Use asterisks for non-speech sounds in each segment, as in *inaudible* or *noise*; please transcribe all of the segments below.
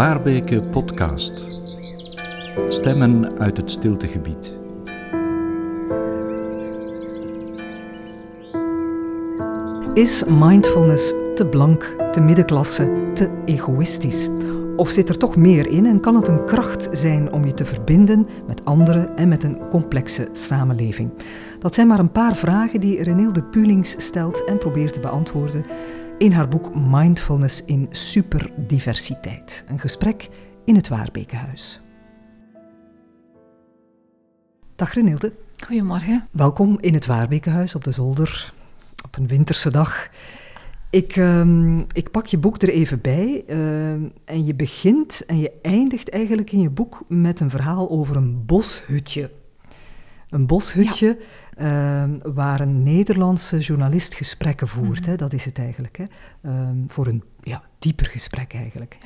Waarbeke Podcast. Stemmen uit het stiltegebied. Is mindfulness te blank, te middenklasse, te egoïstisch? Of zit er toch meer in en kan het een kracht zijn om je te verbinden met anderen en met een complexe samenleving? Dat zijn maar een paar vragen die Renilde Pulings stelt en probeert te beantwoorden in haar boek Mindfulness in Superdiversiteit. Een gesprek in het Waarbekenhuis. Dag Renilde. Goedemorgen. Welkom in het Waarbekenhuis op de zolder op een winterse dag. Ik, ehm, ik pak je boek er even bij ehm, en je begint en je eindigt eigenlijk in je boek met een verhaal over een boshutje. Een boshutje ehm, waar een Nederlandse journalist gesprekken voert, mhm. hè, dat is het eigenlijk. Hè. voor een ja, dieper gesprek eigenlijk.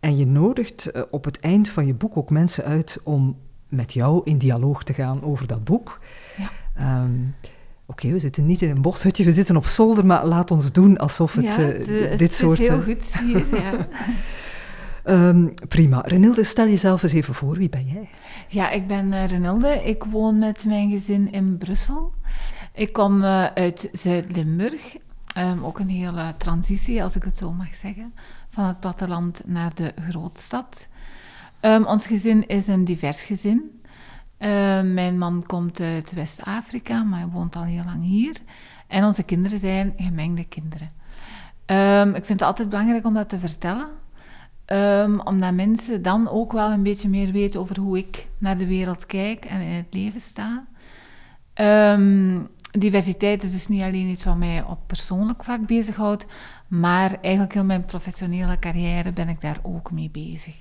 En je nodigt eh, op het eind van je boek ook mensen uit om met jou in dialoog te gaan over dat boek. Ja. Oké, we zitten niet in een boshutje, we zitten op zolder, maar laat ons doen alsof het ja, uh, dit soort... Het is heel goed hier, ja. *laughs* um, prima. Renilde, stel jezelf eens even voor. Wie ben jij? Ja, ik ben uh, Renilde. Ik woon met mijn gezin in Brussel. Ik kom uh, uit Zuid-Limburg. Um, ook een hele transitie, als ik het zo mag zeggen, van het platteland naar de grootstad. Um, ons gezin is een divers gezin. Mijn man komt uit West-Afrika, maar hij woont al heel lang hier. En onze kinderen zijn gemengde kinderen. Ik vind het altijd belangrijk om dat te vertellen. Um, omdat mensen dan ook wel een beetje meer weten over hoe ik naar de wereld kijk en in het leven sta. diversiteit is dus niet alleen iets wat mij op persoonlijk vlak bezighoudt, maar eigenlijk heel mijn professionele carrière ben ik daar ook mee bezig.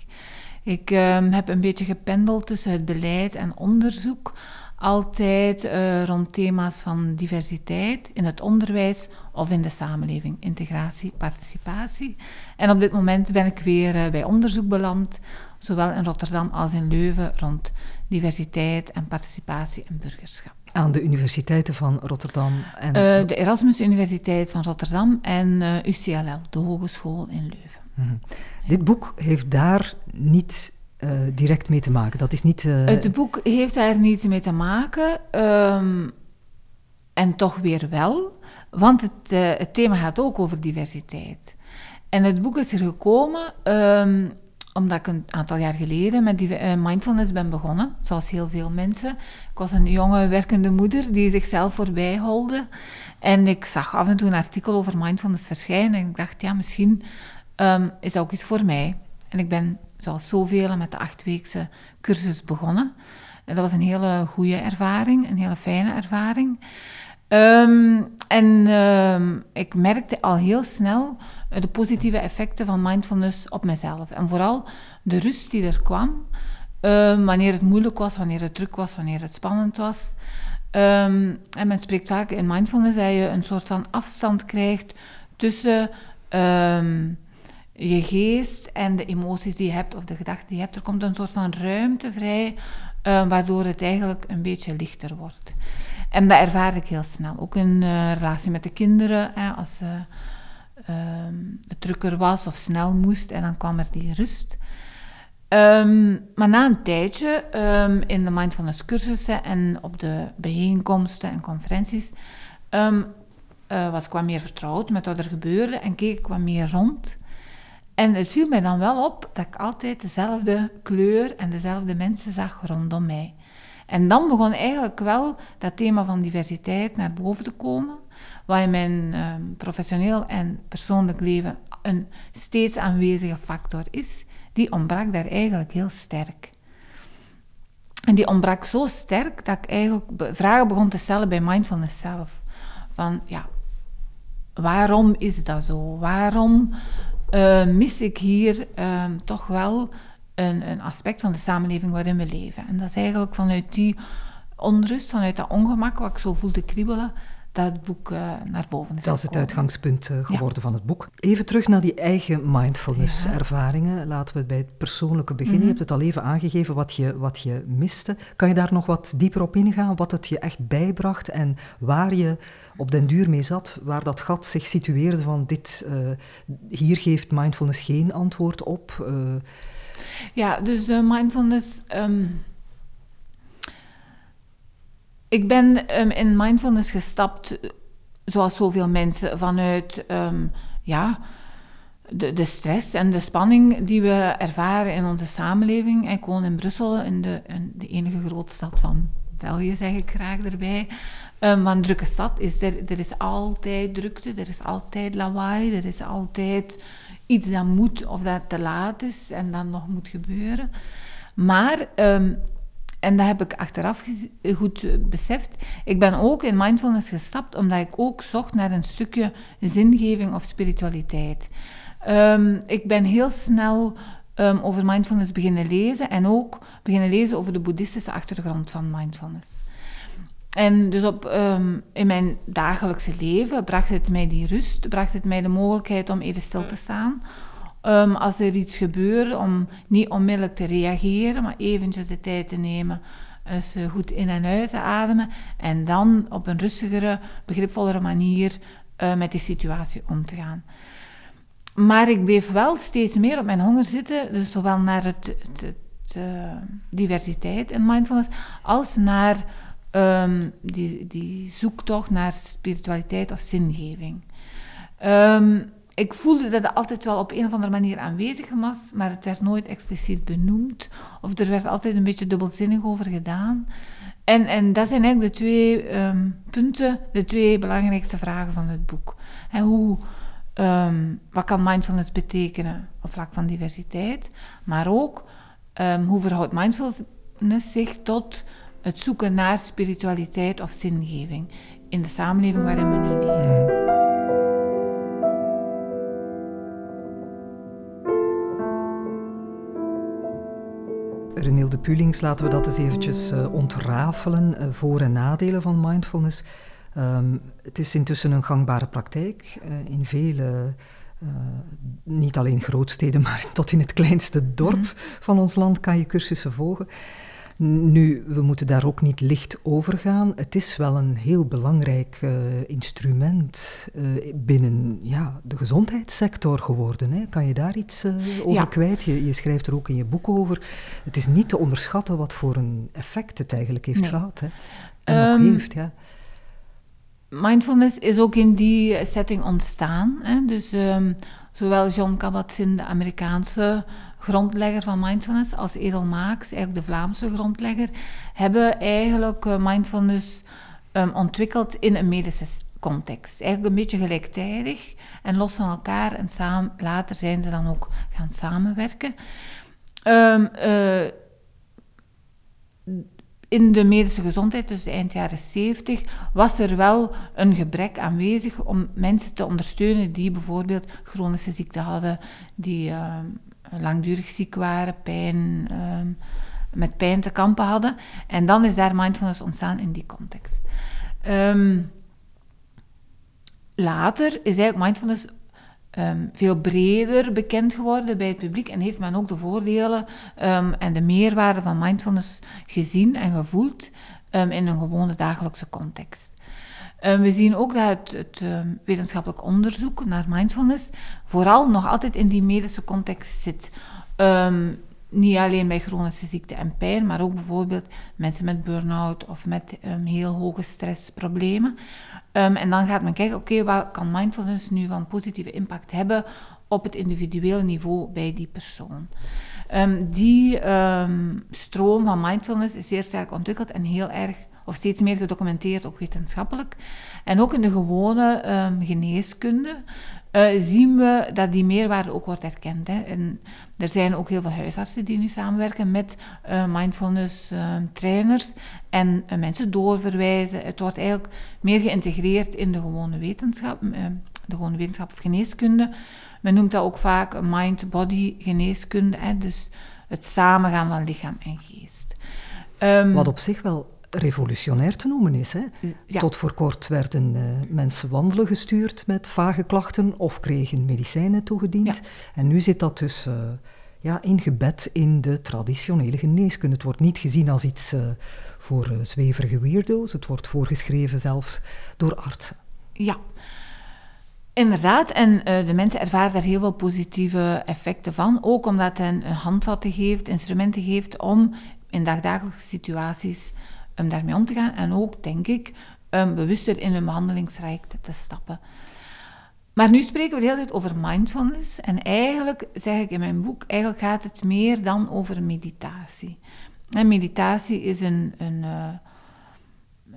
Ik um, heb een beetje gependeld tussen het beleid en onderzoek. Altijd uh, rond thema's van diversiteit in het onderwijs of in de samenleving. Integratie, participatie. En op dit moment ben ik weer uh, bij onderzoek beland, zowel in Rotterdam als in Leuven, rond diversiteit en participatie en burgerschap. Aan de universiteiten van Rotterdam en... Uh, de Erasmus Universiteit van Rotterdam en UCLL, de Hogeschool in Leuven. Mhm. Dit boek heeft daar niet uh, direct mee te maken. Dat is niet. Uh... Het boek heeft daar niets mee te maken. Um, en toch weer wel. Want het, uh, het, thema gaat ook over diversiteit. En het boek is er gekomen um, omdat ik een aantal jaar geleden met die, mindfulness ben begonnen. Zoals heel veel mensen. Ik was een jonge werkende moeder die zichzelf voorbij holde. En ik zag af en toe een artikel over mindfulness verschijnen. En ik dacht, ja, misschien um, is dat ook iets voor mij. En ik ben, zoals zoveel, met de achtweekse cursus begonnen. En dat was een hele goede ervaring, een hele fijne ervaring. Um, en um, ik merkte al heel snel de positieve effecten van mindfulness op mezelf. En vooral de rust die er kwam, wanneer het moeilijk was, wanneer het druk was, wanneer het spannend was. en men spreekt vaak in mindfulness dat je een soort van afstand krijgt tussen je geest en de emoties die je hebt of de gedachten die je hebt. Er komt een soort van ruimte vrij, uh, waardoor het eigenlijk een beetje lichter wordt. En dat ervaar ik heel snel. Ook in uh, relatie met de kinderen. Hè, als uh, het drukker was of snel moest, en dan kwam er die rust. Um, maar na een tijdje um, in de mindfulness cursussen en op de bijeenkomsten en conferenties um, was ik wat meer vertrouwd met wat er gebeurde en keek ik wat meer rond. En het viel mij dan wel op dat ik altijd dezelfde kleur en dezelfde mensen zag rondom mij. En dan begon eigenlijk wel dat thema van diversiteit naar boven te komen, wat in mijn uh, professioneel en persoonlijk leven een steeds aanwezige factor is. Die ontbrak daar eigenlijk heel sterk. En die ontbrak zo sterk dat ik eigenlijk vragen begon te stellen bij mindfulness zelf. Van ja, waarom is dat zo? Waarom uh, mis ik hier uh, toch wel een, een, aspect van de samenleving waarin we leven. En dat is eigenlijk vanuit die onrust, vanuit dat ongemak wat ik zo voelde kriebelen, dat het boek uh, naar boven is Dat is het uitgangspunt uh, geworden van het boek. Even terug naar die eigen mindfulness-ervaringen. Laten we bij het persoonlijke beginnen. Mm -hmm. Je hebt het al even aangegeven wat je, wat je miste. Kan je daar nog wat dieper op ingaan? Wat het je echt bijbracht en waar je op den duur mee zat, waar dat gat zich situeerde van dit, uh, hier geeft mindfulness geen antwoord op. Ja, dus uh, mindfulness. Um, ik ben um, in mindfulness gestapt, zoals zoveel mensen, vanuit um, ja, de, de, stress en de spanning die we ervaren in onze samenleving. Ik woon in Brussel, in de, in de enige grote stad van België, zeg ik graag erbij. Um, een drukke stad is er, er is altijd drukte, er is altijd lawaai, er is altijd iets dat moet of dat te laat is en dan nog moet gebeuren. Maar, en dat heb ik achteraf goed beseft, ik ben ook in mindfulness gestapt omdat ik ook zocht naar een stukje zingeving of spiritualiteit. Um, ik ben heel snel um, over mindfulness beginnen lezen en ook beginnen lezen over de boeddhistische achtergrond van mindfulness. En dus op, um, in mijn dagelijkse leven bracht het mij die rust, bracht het mij de mogelijkheid om even stil te staan. Um, als er iets gebeurt, om niet onmiddellijk te reageren, maar eventjes de tijd te nemen, eens uh, goed in en uit te ademen. En dan op een rustigere, begripvollere manier uh, met die situatie om te gaan. Maar ik bleef wel steeds meer op mijn honger zitten, dus zowel naar het, het, uh, diversiteit en mindfulness, als naar um, die, die zoektocht naar spiritualiteit of zingeving. Um, ik voelde dat het altijd wel op een of andere manier aanwezig was, maar het werd nooit expliciet benoemd. Of er werd altijd een beetje dubbelzinnig over gedaan. En, en dat zijn eigenlijk de twee um, punten, de twee belangrijkste vragen van het boek. En hoe, um, wat kan mindfulness betekenen op vlak van diversiteit, maar ook um, hoe verhoudt mindfulness zich tot het zoeken naar spiritualiteit of zingeving in de samenleving waarin we nu leven. René de Pulings, laten we dat eens eventjes uh, ontrafelen, uh, voor- en nadelen van mindfulness. Um, het is intussen een gangbare praktijk uh, in vele, niet alleen grootsteden, *laughs* maar tot in het kleinste dorp mm -hmm. van ons land kan je cursussen volgen. Nu, we moeten daar ook niet licht over gaan. Het is wel een heel belangrijk uh, instrument uh, binnen ja, de gezondheidssector geworden. Hè. Kan je daar iets uh, over ja. kwijt? Je, je, schrijft er ook in je boek over. Het is niet te onderschatten wat voor een effect het eigenlijk heeft nee. gehad. Hè. En um, nog heeft, ja. Mindfulness is ook in die setting ontstaan. Hè. Dus um, zowel John Kabat-Zinn, de Amerikaanse grondlegger van mindfulness, als Edel Maaks, eigenlijk de Vlaamse grondlegger, hebben eigenlijk uh, mindfulness um, ontwikkeld in een medische context. Eigenlijk een beetje gelijktijdig en los van elkaar. En samen, later zijn ze dan ook gaan samenwerken. Um, uh, in de medische gezondheid, dus eind jaren 70, was er wel een gebrek aanwezig om mensen te ondersteunen die bijvoorbeeld chronische ziekte hadden, die uh, langdurig ziek waren, pijn, uh, met pijn te kampen hadden. En dan is daar mindfulness ontstaan in die context. Um, later is eigenlijk mindfulness um, veel breder bekend geworden bij het publiek en heeft men ook de voordelen en de meerwaarde van mindfulness gezien en gevoeld in een gewone dagelijkse context. We zien ook dat het, het wetenschappelijk onderzoek naar mindfulness vooral nog altijd in die medische context zit niet alleen bij chronische ziekte en pijn, maar ook bijvoorbeeld mensen met burn-out of met um, heel hoge stressproblemen. Um, en dan gaat men kijken, oké, wat kan mindfulness nu van positieve impact hebben op het individuele niveau bij die persoon? Die stroom van mindfulness is zeer sterk ontwikkeld en heel erg of steeds meer gedocumenteerd, ook wetenschappelijk. En ook in de gewone geneeskunde uh, zien we dat die meerwaarde ook wordt erkend. Hè. En er zijn ook heel veel huisartsen die nu samenwerken met uh, mindfulness uh, trainers en mensen doorverwijzen. Het wordt eigenlijk meer geïntegreerd in de gewone wetenschap, de gewone wetenschap of geneeskunde. Men noemt dat ook vaak mind-body geneeskunde, hè, dus het samengaan van lichaam en geest. Wat op zich wel revolutionair te noemen is. Hè? Ja. Tot voor kort werden uh, mensen wandelen gestuurd met vage klachten of kregen medicijnen toegediend. Ja. En nu zit dat dus uh, ja, ingebed in de traditionele geneeskunde. Het wordt niet gezien als iets uh, voor zweverige weirdo's. Het wordt voorgeschreven zelfs door artsen. Ja. Inderdaad, en uh, de mensen ervaren daar heel veel positieve effecten van. Ook omdat het een handvatten geeft, instrumenten geeft om in dagdagelijkse situaties um, daarmee om te gaan. En ook, denk ik, um, bewuster in een behandelingstraject te stappen. Maar nu spreken we de hele tijd over mindfulness. En eigenlijk zeg ik in mijn boek, eigenlijk gaat het meer dan over meditatie. En meditatie is een, een uh,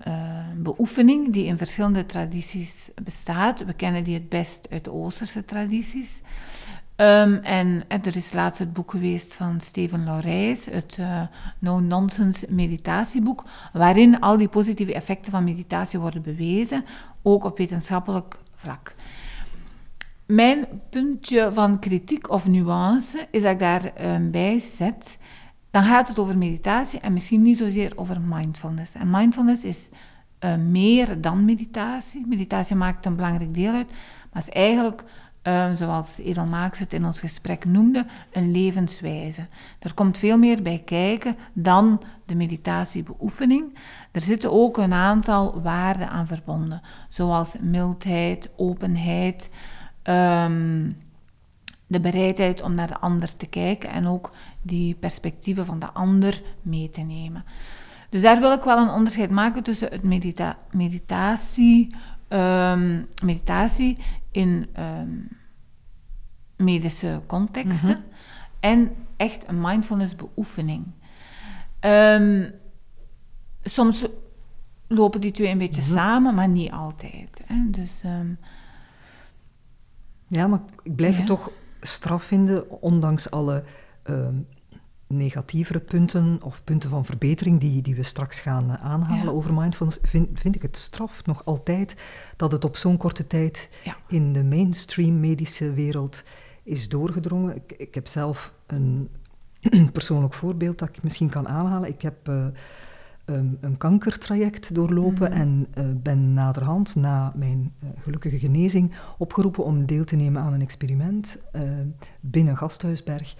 uh, beoefening die in verschillende tradities bestaat. We kennen die het best uit de Oosterse tradities. Um, en, er is laatst het boek geweest van Steven Laurijs, het uh, No-Nonsense meditatieboek, waarin al die positieve effecten van meditatie worden bewezen, ook op wetenschappelijk vlak. Mijn puntje van kritiek of nuance is dat ik daarbij um, bij zet, dan gaat het over meditatie en misschien niet zozeer over mindfulness. En mindfulness is uh, meer dan meditatie. Meditatie maakt een belangrijk deel uit, maar is eigenlijk Um, zoals Edelmaaks het in ons gesprek noemde, een levenswijze. Er komt veel meer bij kijken dan de meditatiebeoefening. Er zitten ook een aantal waarden aan verbonden, zoals mildheid, openheid, um, de bereidheid om naar de ander te kijken en ook die perspectieven van de ander mee te nemen. Dus daar wil ik wel een onderscheid maken tussen het medita meditatie, um, meditatie in um, medische contexten mm -hmm. en echt een mindfulness beoefening. Um, soms lopen die twee een beetje mm -hmm. samen, maar niet altijd. Hè? Dus, ja, maar ik blijf ja. het toch straf vinden, ondanks alle negatievere punten of punten van verbetering die, die we straks gaan uh, aanhalen ja. over mindfulness, vind, vind ik het straf nog altijd dat het op zo'n korte tijd ja. in de mainstream medische wereld is doorgedrongen. Ik, ik heb zelf een *clears throat* persoonlijk voorbeeld dat ik misschien kan aanhalen. Ik heb uh, um, een kankertraject doorlopen mm. en uh, ben naderhand, na mijn uh, gelukkige genezing, opgeroepen om deel te nemen aan een experiment binnen Gasthuisberg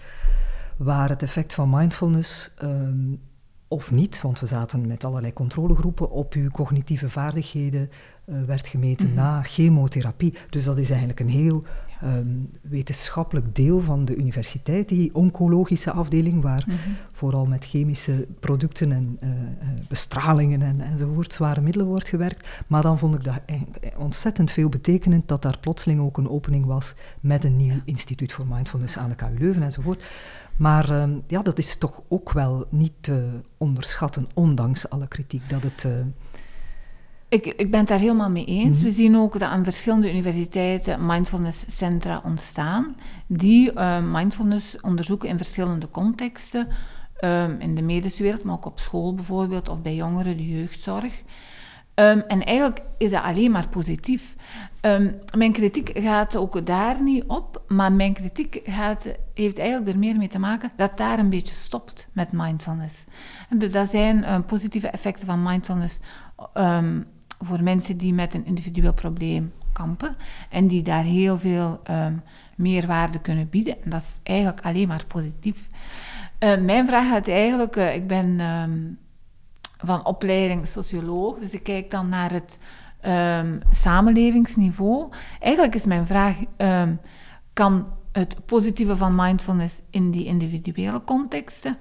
waar het effect van mindfulness um, of niet, want we zaten met allerlei controlegroepen, op uw cognitieve vaardigheden uh, werd gemeten mm -hmm. na chemotherapie. Dus dat is eigenlijk een heel um, wetenschappelijk deel van de universiteit, die oncologische afdeling, waar mm -hmm. vooral met chemische producten en uh, uh, bestralingen en, enzovoort zware middelen wordt gewerkt. Maar dan vond ik dat ontzettend veel betekenend dat daar plotseling ook een opening was met een nieuw instituut voor mindfulness aan de KU Leuven enzovoort. Maar uh, ja, dat is toch ook wel niet te onderschatten, ondanks alle kritiek, dat het... Uh... Ik, ik ben het daar helemaal mee eens. Mm -hmm. We zien ook dat aan verschillende universiteiten mindfulness centra ontstaan, die uh, mindfulness onderzoeken in verschillende contexten, um, in de medische wereld, maar ook op school bijvoorbeeld, of bij jongeren, de jeugdzorg. Um, en eigenlijk is dat alleen maar positief. Um, mijn kritiek gaat ook daar niet op, maar mijn kritiek gaat, heeft eigenlijk er meer mee te maken dat daar een beetje stopt met mindfulness. En dus dat zijn uh, positieve effecten van mindfulness voor mensen die met een individueel probleem kampen en die daar heel veel meerwaarde kunnen bieden. En dat is eigenlijk alleen maar positief. Mijn vraag gaat eigenlijk, uh, ik ben van opleiding socioloog. Dus ik kijk dan naar het um, samenlevingsniveau. Eigenlijk is mijn vraag: um, kan het positieve van mindfulness in die individuele contexten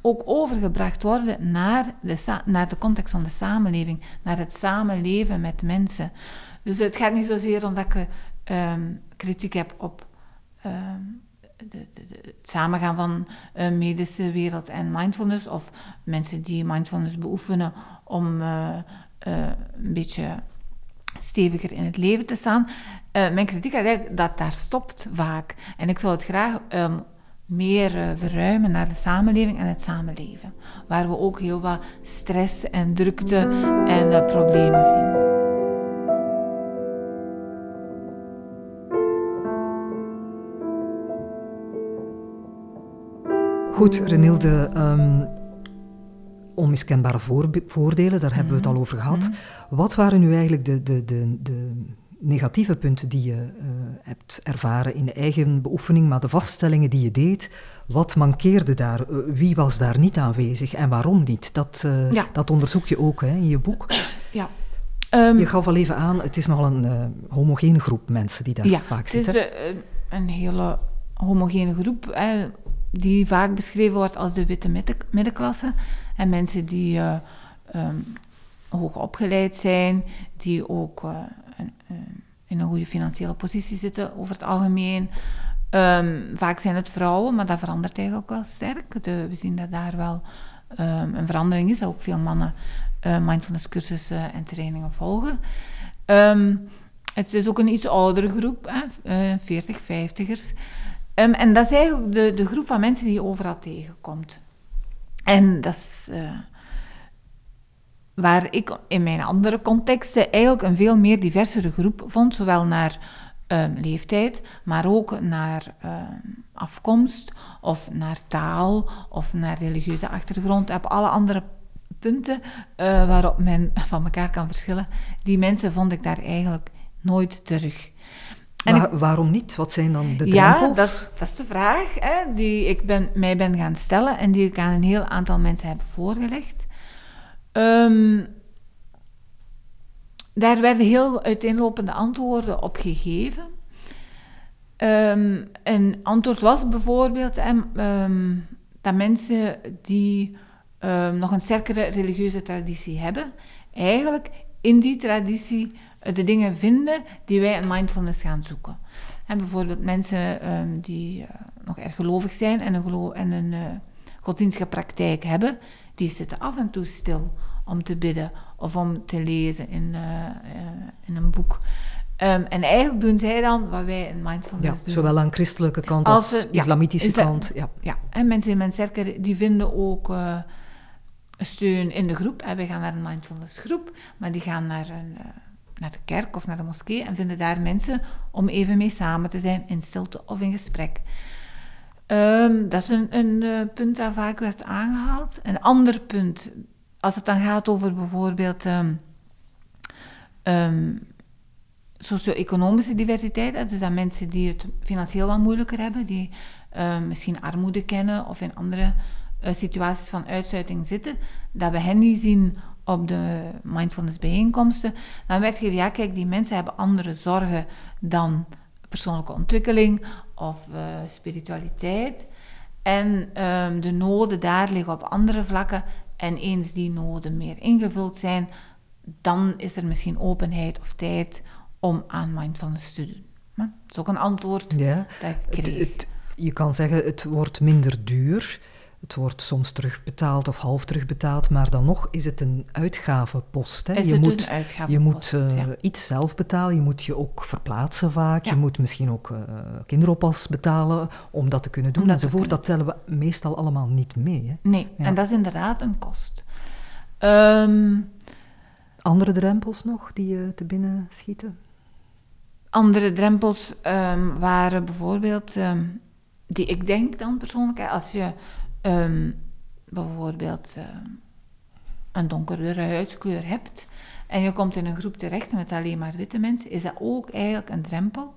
ook overgebracht worden naar de, naar de context van de samenleving, naar het samenleven met mensen? Dus het gaat niet zozeer omdat ik um, kritiek heb op de, het samengaan van uh, medische wereld en mindfulness, of mensen die mindfulness beoefenen om uh, uh, een beetje steviger in het leven te staan. mijn kritiek is eigenlijk dat daar stopt vaak. En ik zou het graag um, meer verruimen naar de samenleving en het samenleven, waar we ook heel wat stress en drukte en problemen zien. Goed, Renilde, um, onmiskenbare voordelen, daar hebben we het al over gehad. Mm -hmm. Wat waren nu eigenlijk de, de, de, de negatieve punten die je uh, hebt ervaren in de eigen beoefening, maar de vaststellingen die je deed, wat mankeerde daar? Uh, wie was daar niet aanwezig en waarom niet? Dat, uh, ja. dat onderzoek je ook hè, in je boek. Ja. je gaf al even aan, het is nogal een homogene groep mensen die daar ja, vaak zitten. zitten. het is een hele homogene groep, hè, die vaak beschreven wordt als de witte middenklasse. En mensen die uh, um, hoog opgeleid zijn, die ook uh, een, in een goede financiële positie zitten over het algemeen. Um, vaak zijn het vrouwen, maar dat verandert eigenlijk wel sterk. We zien dat daar wel um, een verandering is, dat ook veel mannen uh, mindfulness cursussen en trainingen volgen. Het is ook een iets oudere groep, hè, uh, 40, 50ers. En dat is eigenlijk de, de groep van mensen die je overal tegenkomt. En dat is uh, waar ik in mijn andere contexten eigenlijk een veel meer diversere groep vond, zowel naar um, leeftijd, maar ook naar um, afkomst of naar taal of naar religieuze achtergrond. Op alle andere punten uh, waarop men *laughs* van elkaar kan verschillen, die mensen vond ik daar eigenlijk nooit terug. En ik, waarom niet? Wat zijn dan de drempels? Ja, dat, dat is de vraag hè, die ik ben, mij ben gaan stellen en die ik aan een heel aantal mensen heb voorgelegd. Um, daar werden heel uiteenlopende antwoorden op gegeven. Um, een antwoord was bijvoorbeeld um, dat mensen die nog een sterkere religieuze traditie hebben, eigenlijk in die traditie de dingen vinden die wij in mindfulness gaan zoeken. En bijvoorbeeld mensen die uh, nog erg gelovig zijn en een, gelo en een uh, godsdienstige praktijk hebben, die zitten af en toe stil om te bidden of om te lezen in, uh, in een boek. Um, en eigenlijk doen zij dan wat wij in mindfulness ja, doen. Zowel aan christelijke kant als, als islamitische kant. Ja. ja, en mensen in mijn die vinden ook steun in de groep. En wij gaan naar een mindfulness groep, maar die gaan naar, een, naar de kerk of naar de moskee en vinden daar mensen om even mee samen te zijn in stilte of in gesprek. Um, dat is een, uh, punt dat vaak werd aangehaald. Een ander punt, als het dan gaat over bijvoorbeeld um, socio-economische diversiteit, dus dat mensen die het financieel wat moeilijker hebben, die misschien armoede kennen of in andere uh, situaties van uitsluiting zitten, dat we hen niet zien op de mindfulness bijeenkomsten, dan werd gegeven, ja kijk, die mensen hebben andere zorgen dan persoonlijke ontwikkeling of uh, spiritualiteit. En um, de noden daar liggen op andere vlakken. En eens die noden meer ingevuld zijn, dan is er misschien openheid of tijd om aan mindfulness te doen. Maar dat is ook een antwoord ja, dat ik kreeg. Het, het, je kan zeggen, het wordt minder duur. Het wordt soms terugbetaald of half terugbetaald, maar dan nog is het een uitgavenpost. Hè? Je moet, je moet uh, ja. iets zelf betalen, je moet je ook verplaatsen vaak, Ja. je moet misschien ook uh, kinderoppas betalen om dat te kunnen doen enzovoort. Dat tellen we meestal allemaal niet mee. Hè? Nee, Ja. en dat is inderdaad een kost. Ehm, Andere drempels nog die je te binnen schieten? andere drempels ehm, waren bijvoorbeeld, ehm, die ik denk dan persoonlijk, als je ehm, bijvoorbeeld ehm, een donkerdere huidskleur hebt en je komt in een groep terecht met alleen maar witte mensen, is dat ook eigenlijk een drempel.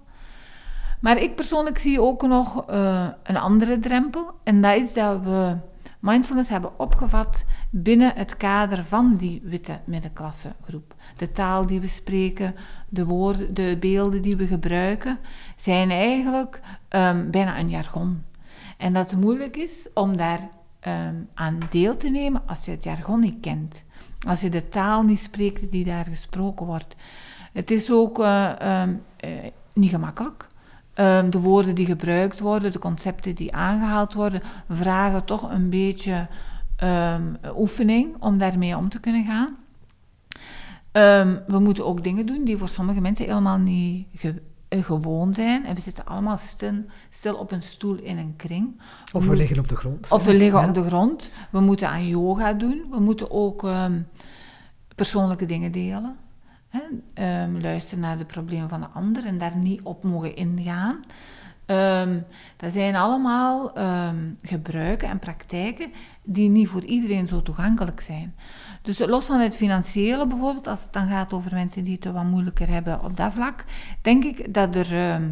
Maar ik persoonlijk zie ook nog eh, een andere drempel en dat is dat we mindfulness hebben opgevat binnen het kader van die witte middenklasse groep. De taal die we spreken, de woorden, de beelden die we gebruiken, zijn eigenlijk ehm, bijna een jargon. En dat het moeilijk is om daar ehm, aan deel te nemen als je het jargon niet kent. Als je de taal niet spreekt die daar gesproken wordt. Het is ook eh, ehm, eh, niet gemakkelijk. Ehm, de woorden die gebruikt worden, de concepten die aangehaald worden, vragen toch een beetje oefening om daarmee om te kunnen gaan. We moeten ook dingen doen die voor sommige mensen helemaal niet ge- gewoon zijn. En we zitten allemaal stil, stil op een stoel in een kring. Of we liggen op de grond. of we liggen Ja. op de grond. We moeten aan yoga doen. We moeten ook ehm, persoonlijke dingen delen. Hè? Ehm, luisteren naar de problemen van de ander en daar niet op mogen ingaan. Ehm, dat zijn allemaal gebruiken en praktijken die niet voor iedereen zo toegankelijk zijn. Dus los van het financiële bijvoorbeeld, als het dan gaat over mensen die het wat moeilijker hebben op dat vlak, denk ik dat er ehm,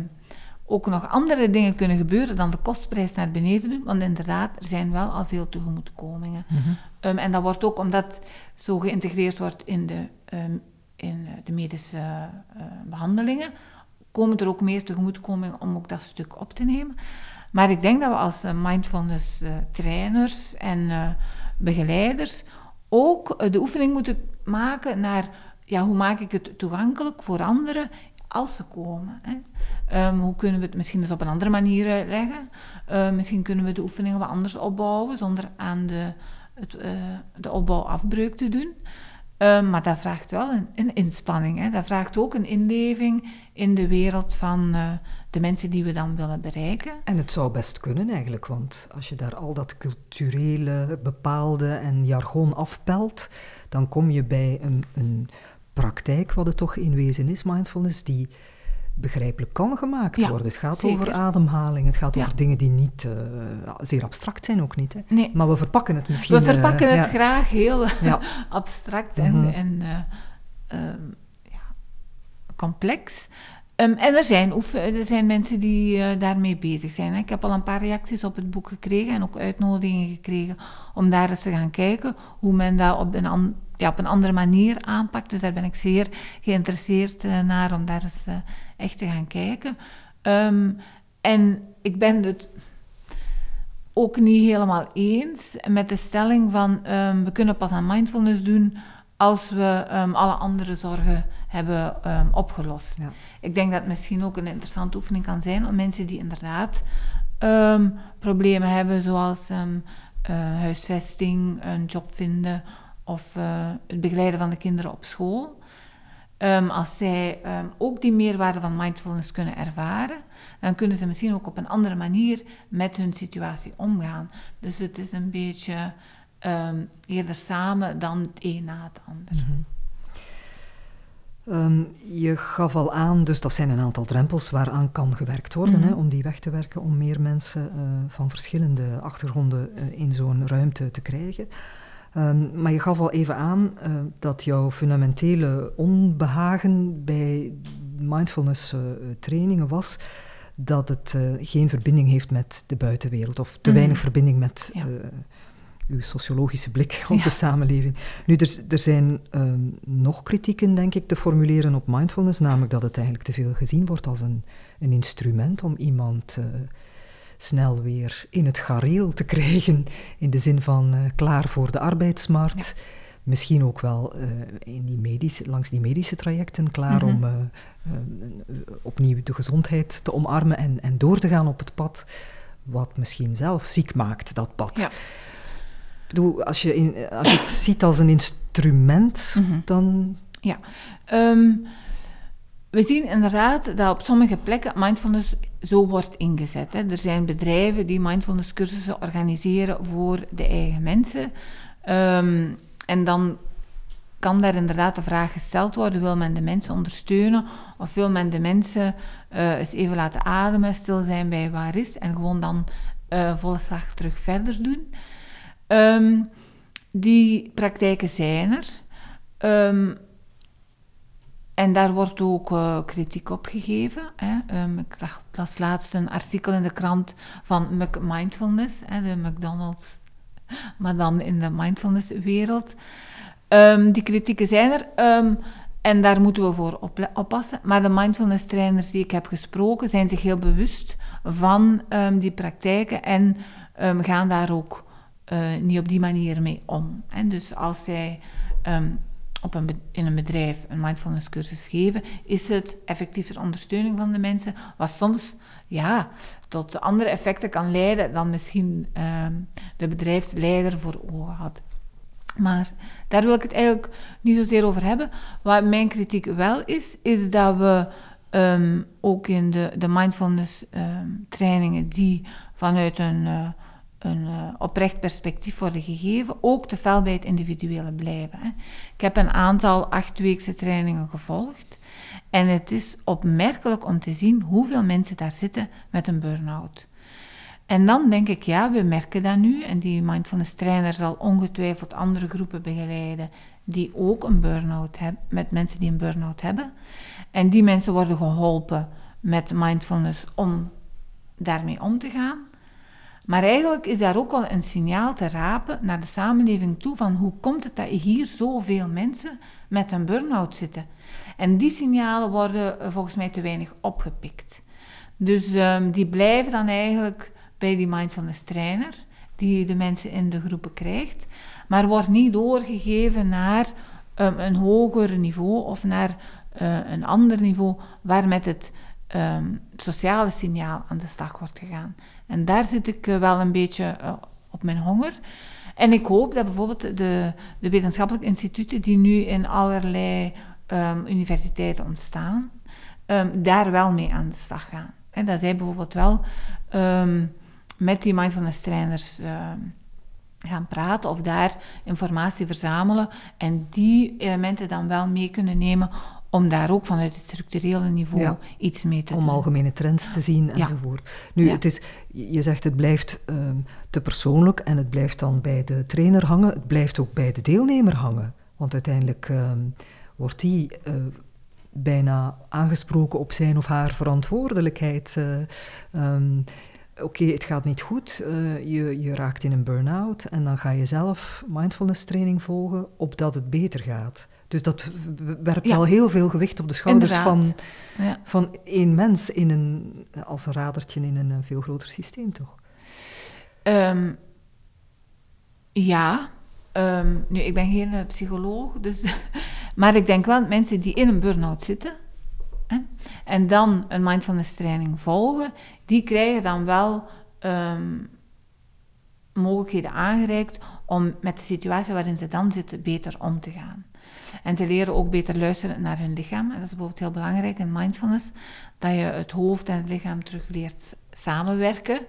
ook nog andere dingen kunnen gebeuren dan de kostprijs naar beneden doen. Want inderdaad, er zijn wel al veel tegemoetkomingen. Mhm. Um, en dat wordt ook omdat zo geïntegreerd wordt in de um, in de medische behandelingen, komen er ook meer tegemoetkoming om ook dat stuk op te nemen. Maar ik denk dat we als mindfulness trainers en begeleiders ook de oefening moeten maken naar ja, hoe maak ik het toegankelijk voor anderen als ze komen. Hè? Ehm, hoe kunnen we het misschien eens op een andere manier uitleggen? Uh, misschien kunnen we de oefeningen wat anders opbouwen zonder aan de, het, uh, de opbouw afbreuk te doen. Ehm, maar dat vraagt wel een, een inspanning. Hè? Dat vraagt ook een inleving in de wereld van uh, de mensen die we dan willen bereiken. En het zou best kunnen eigenlijk, want als je daar al dat culturele bepaalde en jargon afpelt, dan kom je bij een, een praktijk, wat het toch in wezen is, mindfulness, die begrijpelijk kan gemaakt worden. Het gaat over ademhaling, het gaat over dingen die niet uh, zeer abstract zijn ook niet. Hè? Nee. Maar we verpakken het misschien... We verpakken uh, het graag heel *laughs* abstract en, mm -hmm. en uh, complex. Um, en er zijn, er zijn mensen die daarmee bezig zijn. Hè. Ik heb al een paar reacties op het boek gekregen en ook uitnodigingen gekregen om daar eens te gaan kijken hoe men dat op een ja, op een andere manier aanpakt. Dus daar ben ik zeer geïnteresseerd uh, naar om daar eens uh, echt te gaan kijken. Um, en ik ben het ook niet helemaal eens met de stelling van um, we kunnen pas aan mindfulness doen als we alle andere zorgen hebben opgelost. Ja. Ik denk dat het misschien ook een interessante oefening kan zijn om mensen die inderdaad problemen hebben, zoals uh, huisvesting, een job vinden of uh, het begeleiden van de kinderen op school. Um, als zij um, ook die meerwaarde van mindfulness kunnen ervaren, dan kunnen ze misschien ook op een andere manier met hun situatie omgaan. Dus het is een beetje um, eerder samen dan het een na het ander. Mm -hmm. Um, je gaf al aan, dus dat zijn een aantal drempels waaraan kan gewerkt worden mm -hmm. hè, om die weg te werken, om meer mensen uh, van verschillende achtergronden uh, in zo'n ruimte te krijgen. Um, maar je gaf al even aan uh, dat jouw fundamentele onbehagen bij mindfulness trainingen was dat het geen verbinding heeft met de buitenwereld of te mm. weinig verbinding met ja. Uw sociologische blik op ja. de samenleving. Nu, er, er zijn um, nog kritieken, denk ik, te formuleren op mindfulness, namelijk dat het eigenlijk te veel gezien wordt als een, een instrument om iemand snel weer in het gareel te krijgen, in de zin van uh, klaar voor de arbeidsmarkt. Ja. Misschien ook wel uh, in die medische, langs die medische trajecten klaar mm -hmm. om opnieuw de gezondheid te omarmen en, en door te gaan op het pad wat misschien zelf ziek maakt, dat pad. Ja. Bedoel, als je, in, als je het ziet als een instrument, mm -hmm. dan... Ja, um, we zien inderdaad dat op sommige plekken mindfulness zo wordt ingezet. Hè. Er zijn bedrijven die mindfulness cursussen organiseren voor de eigen mensen. Um, en dan kan daar inderdaad de vraag gesteld worden: wil men de mensen ondersteunen of wil men de mensen uh, eens even laten ademen, stil zijn bij waar is en gewoon dan uh, volle slag terug verder doen? Um, die praktijken zijn er. Um, en daar wordt ook uh, kritiek op gegeven. Hè. Um, ik las laatst een artikel in de krant van Mc Mindfulness, hè, de McDonald's, maar dan in de mindfulness-wereld. Die kritieken zijn er. En daar moeten we voor op, oppassen. Maar de mindfulness trainers die ik heb gesproken, zijn zich heel bewust van die praktijken en gaan daar ook uh, niet op die manier mee om. Hè. Dus als zij op een, in een bedrijf een mindfulness cursus geven, is het effectief ter ondersteuning van de mensen, wat soms ja, tot andere effecten kan leiden dan misschien uh, de bedrijfsleider voor ogen had. Maar daar wil ik het eigenlijk niet zozeer over hebben. Wat mijn kritiek wel is, is dat we um, ook in de, de mindfulness trainingen die vanuit een uh, een uh, oprecht perspectief worden gegeven, ook te fel bij het individuele blijven. Hè. Ik heb een aantal achtweekse trainingen gevolgd en het is opmerkelijk om te zien hoeveel mensen daar zitten met een burn-out. En dan denk ik, ja, we merken dat nu en die mindfulness trainer zal ongetwijfeld andere groepen begeleiden die ook een burn-out hebben, met mensen die een burn-out hebben. En die mensen worden geholpen met mindfulness om daarmee om te gaan. Maar eigenlijk is daar ook wel een signaal te rapen naar de samenleving toe van hoe komt het dat hier zoveel mensen met een burn-out zitten. En die signalen worden eh, volgens mij te weinig opgepikt. Dus um, die blijven dan eigenlijk bij die mindfulness trainer, die de mensen in de groepen krijgt, maar wordt niet doorgegeven naar um, een hoger niveau of naar uh, een ander niveau waar met het um, sociale signaal aan de slag wordt gegaan. En daar zit ik uh, wel een beetje uh, op mijn honger. En ik hoop dat bijvoorbeeld de, de wetenschappelijke instituten die nu in allerlei um, universiteiten ontstaan, um, daar wel mee aan de slag gaan. En dat zij bijvoorbeeld wel um, met die mindfulness trainers gaan praten of daar informatie verzamelen en die elementen dan wel mee kunnen nemen om daar ook vanuit het structurele niveau ja, iets mee te om doen. Om algemene trends te zien enzovoort. Nu, ja. het is, je zegt het blijft um, te persoonlijk en het blijft dan bij de trainer hangen. Het blijft ook bij de deelnemer hangen. Want uiteindelijk um, wordt die uh, bijna aangesproken op zijn of haar verantwoordelijkheid. Uh, um, Oké, okay, het gaat niet goed, uh, je, je raakt in een burn-out en dan ga je zelf mindfulness training volgen opdat het beter gaat. Dus dat werpt ja. al heel veel gewicht op de schouders van, ja. van één mens in een, als een radertje in een veel groter systeem, toch? Um, ja, um, nu, ik ben geen uh, psycholoog, dus, *laughs* maar ik denk wel mensen die in een burn-out zitten hè, en dan een mindfulness training volgen, die krijgen dan wel um, mogelijkheden aangereikt om met de situatie waarin ze dan zitten beter om te gaan. En ze leren ook beter luisteren naar hun lichaam. En dat is bijvoorbeeld heel belangrijk in mindfulness, dat je het hoofd en het lichaam terug leert samenwerken.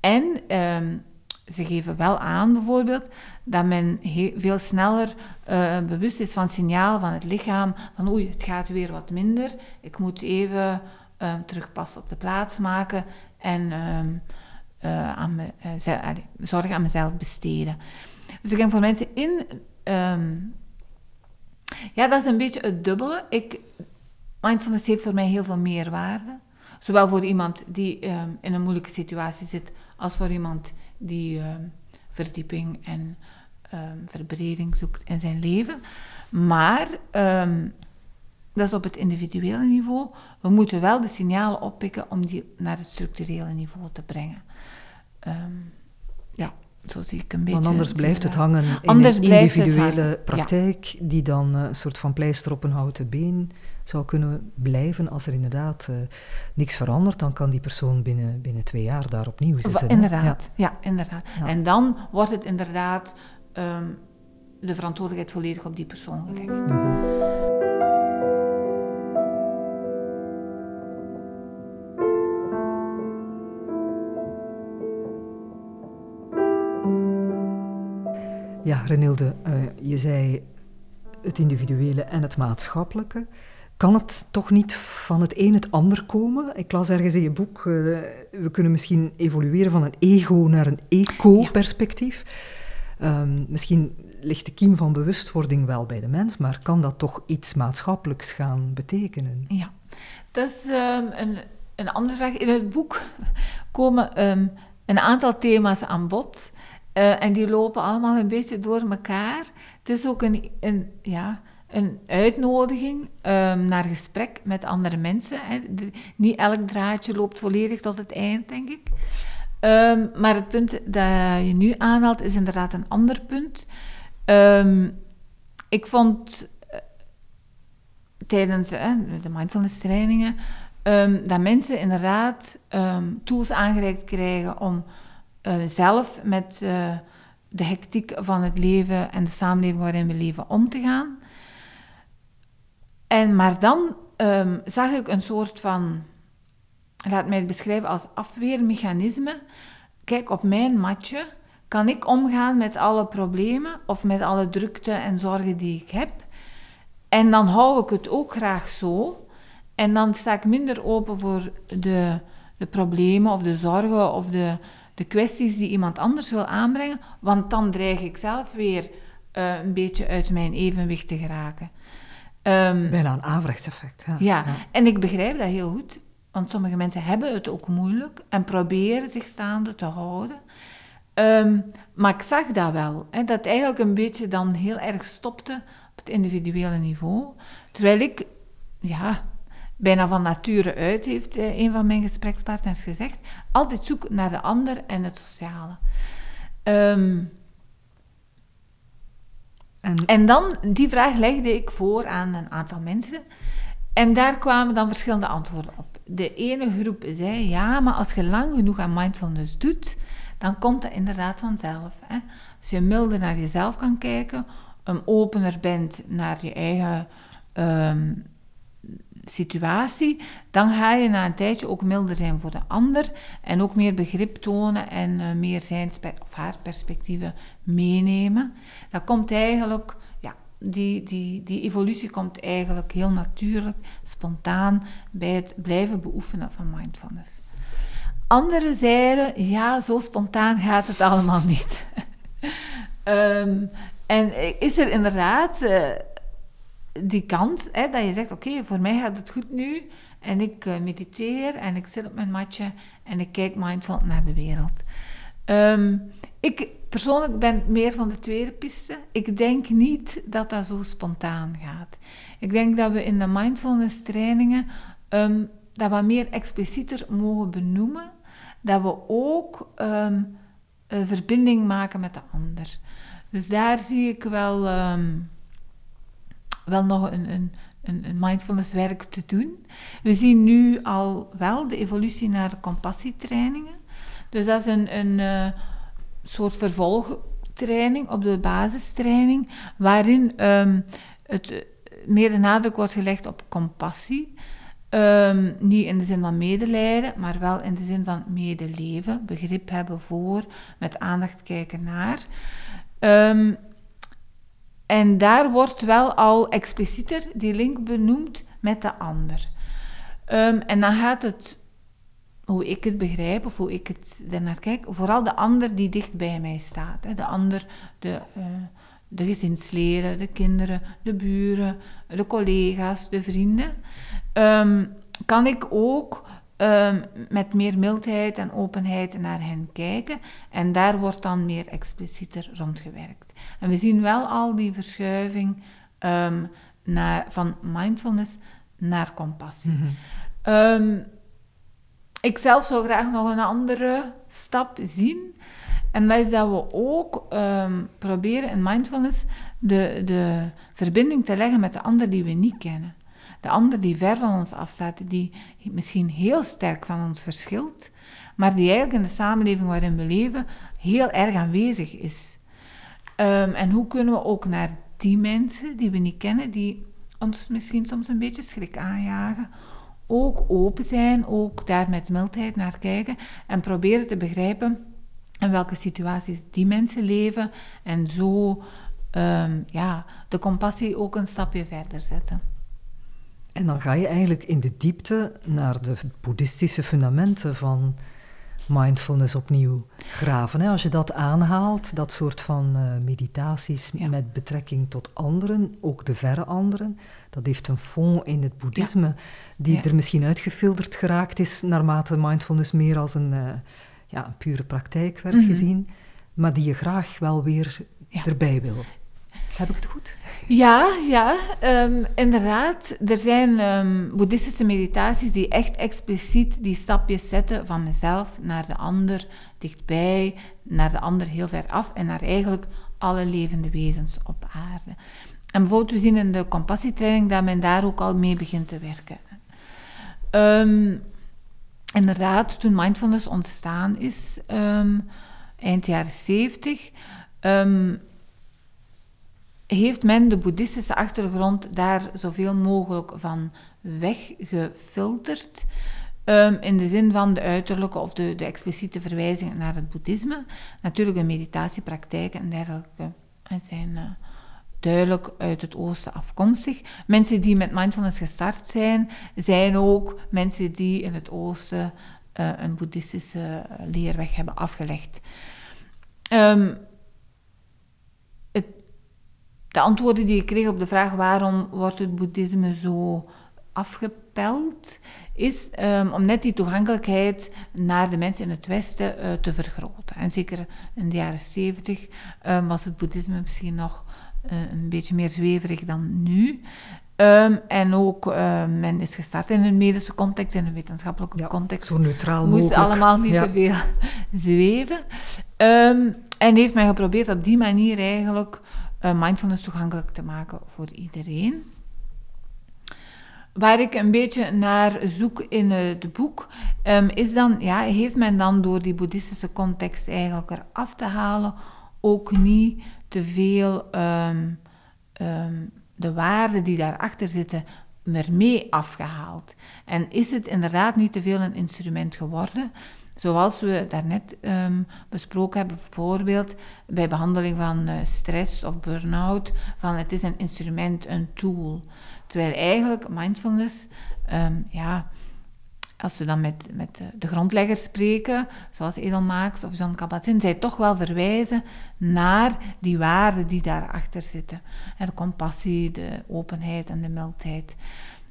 En um, ze geven wel aan bijvoorbeeld dat men veel sneller uh, bewust is van signalen van het lichaam. Van oei, het gaat weer wat minder. Ik moet even uh, terug pas op de plaats maken en um, uh, aan me, zorg aan mezelf besteden. Dus ik denk voor mensen in um, ja, dat is een beetje het dubbele. Ik, mindfulness heeft voor mij heel veel meerwaarde. Zowel voor iemand die um, in een moeilijke situatie zit, als voor iemand die um, verdieping en um, verbreding zoekt in zijn leven. Maar dat is op het individuele niveau. We moeten wel de signalen oppikken om die naar het structurele niveau te brengen. ja. Zo zie ik een beetje. Want anders blijft het hangen in anders een individuele praktijk, ja. die dan uh, een soort van pleister op een houten been zou kunnen blijven. Als er inderdaad uh, niks verandert, dan kan die persoon binnen, binnen twee jaar daar opnieuw zitten. Inderdaad, ja, ja inderdaad. Ja. En dan wordt het inderdaad um, de verantwoordelijkheid volledig op die persoon gelegd. Ja, Renilde, uh, je zei het individuele en het maatschappelijke. Kan het toch niet van het een het ander komen? Ik las ergens in je boek, uh, we kunnen misschien evolueren van een ego naar een eco-perspectief. Ja. Um, misschien ligt de kiem van bewustwording wel bij de mens, maar kan dat toch iets maatschappelijks gaan betekenen? Ja, dat is um, een, een andere vraag. In het boek komen um, een aantal thema's aan bod. Uh, en die lopen allemaal een beetje door elkaar. Het is ook een, een, ja, een uitnodiging um, naar gesprek met andere mensen. Hè. Niet elk draadje loopt volledig tot het eind, denk ik. Um, maar het punt dat je nu aanhaalt is inderdaad een ander punt. Um, ik vond uh, tijdens de mindfulness trainingen dat mensen inderdaad tools aangereikt krijgen om uh, zelf met uh, de hectiek van het leven en de samenleving waarin we leven om te gaan. En, maar dan um, zag ik een soort van, laat mij het beschrijven als afweermechanisme. Kijk, op mijn matje kan ik omgaan met alle problemen of met alle drukte en zorgen die ik heb. En dan hou ik het ook graag zo. En dan sta ik minder open voor de, de problemen of de zorgen of de, de kwesties die iemand anders wil aanbrengen, want dan dreig ik zelf weer uh, een beetje uit mijn evenwicht te geraken. Um, Bijna een averechtseffect. Ja. Ja. ja. en ik begrijp dat heel goed. want sommige mensen hebben het ook moeilijk en proberen zich staande te houden. Ehm, maar ik zag dat wel, hè, dat eigenlijk een beetje dan heel erg stopte op het individuele niveau. Terwijl ik, ja, bijna van nature uit, heeft eh, een van mijn gesprekspartners gezegd, altijd zoek naar de ander en het sociale. Ehm, en... en dan, die vraag legde ik voor aan een aantal mensen. En daar kwamen dan verschillende antwoorden op. De ene groep zei, ja, maar als je lang genoeg aan mindfulness doet, dan komt dat inderdaad vanzelf. Hè? Als je milder naar jezelf kan kijken, een opener bent naar je eigen ehm, situatie, dan ga je na een tijdje ook milder zijn voor de ander en ook meer begrip tonen en uh, meer zijn of haar perspectieven meenemen. Dat komt eigenlijk, ja, die, die, die evolutie komt eigenlijk heel natuurlijk, spontaan bij het blijven beoefenen van mindfulness. Anderen zeiden, ja, zo spontaan gaat het allemaal niet. um, *laughs* en is er inderdaad uh, die kans hè, dat je zegt, oké, voor mij gaat het goed nu. En ik uh, mediteer en ik zit op mijn matje en ik kijk mindful naar de wereld. Um, ik persoonlijk ben meer van de tweede piste. Ik denk niet dat dat zo spontaan gaat. Ik denk dat we in de mindfulness trainingen um, dat wat meer explicieter mogen benoemen dat we ook een verbinding maken met de ander. Dus daar zie ik wel, wel nog een, een, een, mindfulness werk te doen. We zien nu al wel de evolutie naar de compassietrainingen. Dus dat is een, een uh, soort vervolgtraining op de basistraining, waarin um, het meer de nadruk wordt gelegd op compassie. Um, niet in de zin van medelijden, maar wel in de zin van medeleven, begrip hebben voor, met aandacht kijken naar. Um, en daar wordt wel al explicieter die link benoemd met de ander. Um, en dan gaat het, hoe ik het begrijp of hoe ik het ernaar kijk, vooral de ander die dicht bij mij staat. Hè. De ander, de, uh, de gezinsleden, de kinderen, de buren, de collega's, de vrienden. Um, kan ik ook um, met meer mildheid en openheid naar hen kijken. En daar wordt dan meer explicieter rondgewerkt. En we zien wel al die verschuiving um, naar, van mindfulness naar compassie. Mm -hmm. ik zelf zou graag nog een andere stap zien. En dat is dat we ook proberen in mindfulness de, de verbinding te leggen met de ander die we niet kennen. De ander die ver van ons afstaat, die misschien heel sterk van ons verschilt, maar die eigenlijk in de samenleving waarin we leven heel erg aanwezig is. Um, en hoe kunnen we ook naar die mensen die we niet kennen, die ons misschien soms een beetje schrik aanjagen, ook open zijn, ook daar met mildheid naar kijken en proberen te begrijpen in welke situaties die mensen leven en zo um, ja, de compassie ook een stapje verder zetten. En dan ga je eigenlijk in de diepte naar de boeddhistische fundamenten van mindfulness opnieuw graven. Als je dat aanhaalt, dat soort van uh, meditaties met betrekking tot anderen, ook de verre anderen, dat heeft een fond in het boeddhisme die er misschien uitgefilterd geraakt is naarmate mindfulness meer als een, uh, ja, een pure praktijk werd mm -hmm. gezien, maar die je graag wel weer erbij wil. Heb ik het goed? Ja, ja um, inderdaad. Er zijn um, boeddhistische meditaties die echt expliciet die stapjes zetten van mezelf naar de ander dichtbij, naar de ander heel ver af en naar eigenlijk alle levende wezens op aarde. En bijvoorbeeld, we zien in de compassietraining dat men daar ook al mee begint te werken. Um, inderdaad, toen mindfulness ontstaan is, eind jaren zeventig, heeft men de boeddhistische achtergrond daar zoveel mogelijk van weggefilterd. Um, in de zin van de uiterlijke of de, de expliciete verwijzingen naar het boeddhisme. Natuurlijk, de meditatiepraktijken en dergelijke zijn uh, duidelijk uit het oosten afkomstig. Mensen die met mindfulness gestart zijn, zijn ook mensen die in het oosten uh, een boeddhistische leerweg hebben afgelegd. Um, de antwoorden die ik kreeg op de vraag waarom wordt het boeddhisme zo afgepeld is um, om net die toegankelijkheid naar de mensen in het Westen uh, te vergroten. En zeker in de jaren zeventig um, was het boeddhisme misschien nog uh, een beetje meer zweverig dan nu. Um, en ook, uh, men is gestart in een medische context, in een wetenschappelijke ja, context. Zo neutraal Moest mogelijk. allemaal niet Ja. te veel *laughs* zweven. En heeft men geprobeerd op die manier eigenlijk uh, mindfulness toegankelijk te maken voor iedereen. Waar ik een beetje naar zoek in het boek, um, is dan, ja, heeft men dan door die boeddhistische context eigenlijk eraf te halen ook niet te veel um, um, de waarden die daarachter zitten ermee afgehaald. En is het inderdaad niet te veel een instrument geworden? Zoals we daarnet um, besproken hebben, bijvoorbeeld bij behandeling van uh, stress of burn-out, van het is een instrument, een tool. Terwijl eigenlijk mindfulness, um, ja, als we dan met, met de grondleggers spreken, zoals Edelmaaks of John Kabat-Zinn, zij toch wel verwijzen naar die waarden die daarachter zitten. En de compassie, de openheid en de mildheid.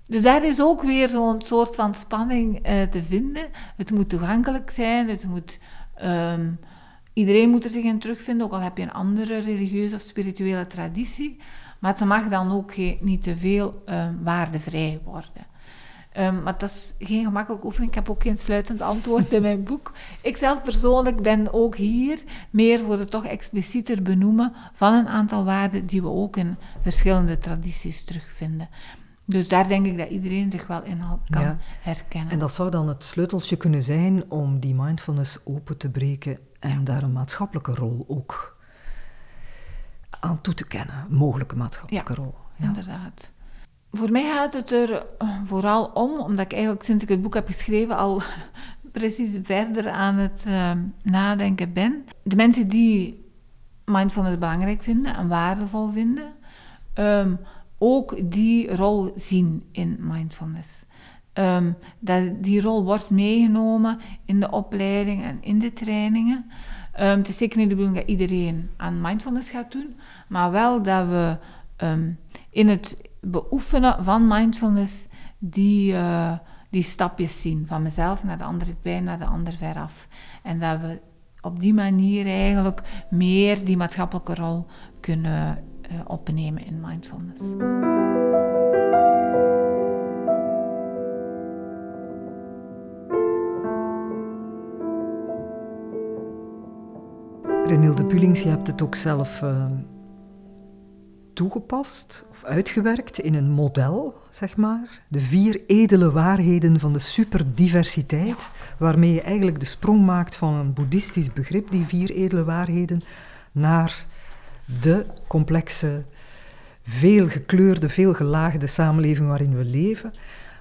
Dus daar is ook weer zo'n soort van spanning uh, te vinden. Het moet toegankelijk zijn, het moet... Um, iedereen moet er zich in terugvinden, ook al heb je een andere religieuze of spirituele traditie. Maar het mag dan ook geen, niet te veel um, waardevrij worden. Um, maar dat is geen gemakkelijke oefening. Ik heb ook geen sluitend antwoord in mijn boek. *laughs* Ik zelf persoonlijk ben ook hier meer voor het toch explicieter benoemen van een aantal waarden die we ook in verschillende tradities terugvinden. Dus daar denk ik dat iedereen zich wel in kan Ja. herkennen. En dat zou dan het sleuteltje kunnen zijn om die mindfulness open te breken en daar een maatschappelijke rol ook aan toe te kennen. Een mogelijke maatschappelijke rol. Inderdaad. Voor mij gaat het er vooral om, omdat ik eigenlijk sinds ik het boek heb geschreven al *laughs* precies verder aan het uh, nadenken ben. De mensen die mindfulness belangrijk vinden en waardevol vinden, um, ook die rol zien in mindfulness. Um, dat die rol wordt meegenomen in de opleiding en in de trainingen. Um, het is zeker niet de bedoeling dat iedereen aan mindfulness gaat doen, maar wel dat we in het beoefenen van mindfulness die, uh, die stapjes zien. Van mezelf naar de ander bij, naar de ander veraf. En dat we op die manier eigenlijk meer die maatschappelijke rol kunnen opnemen in mindfulness. Renilde Pulings, je hebt het ook zelf uh, toegepast of uitgewerkt in een model, zeg maar. De vier edele waarheden van de superdiversiteit, waarmee je eigenlijk de sprong maakt van een boeddhistisch begrip, die vier edele waarheden, naar de complexe, veel gekleurde, veel gelaagde samenleving waarin we leven.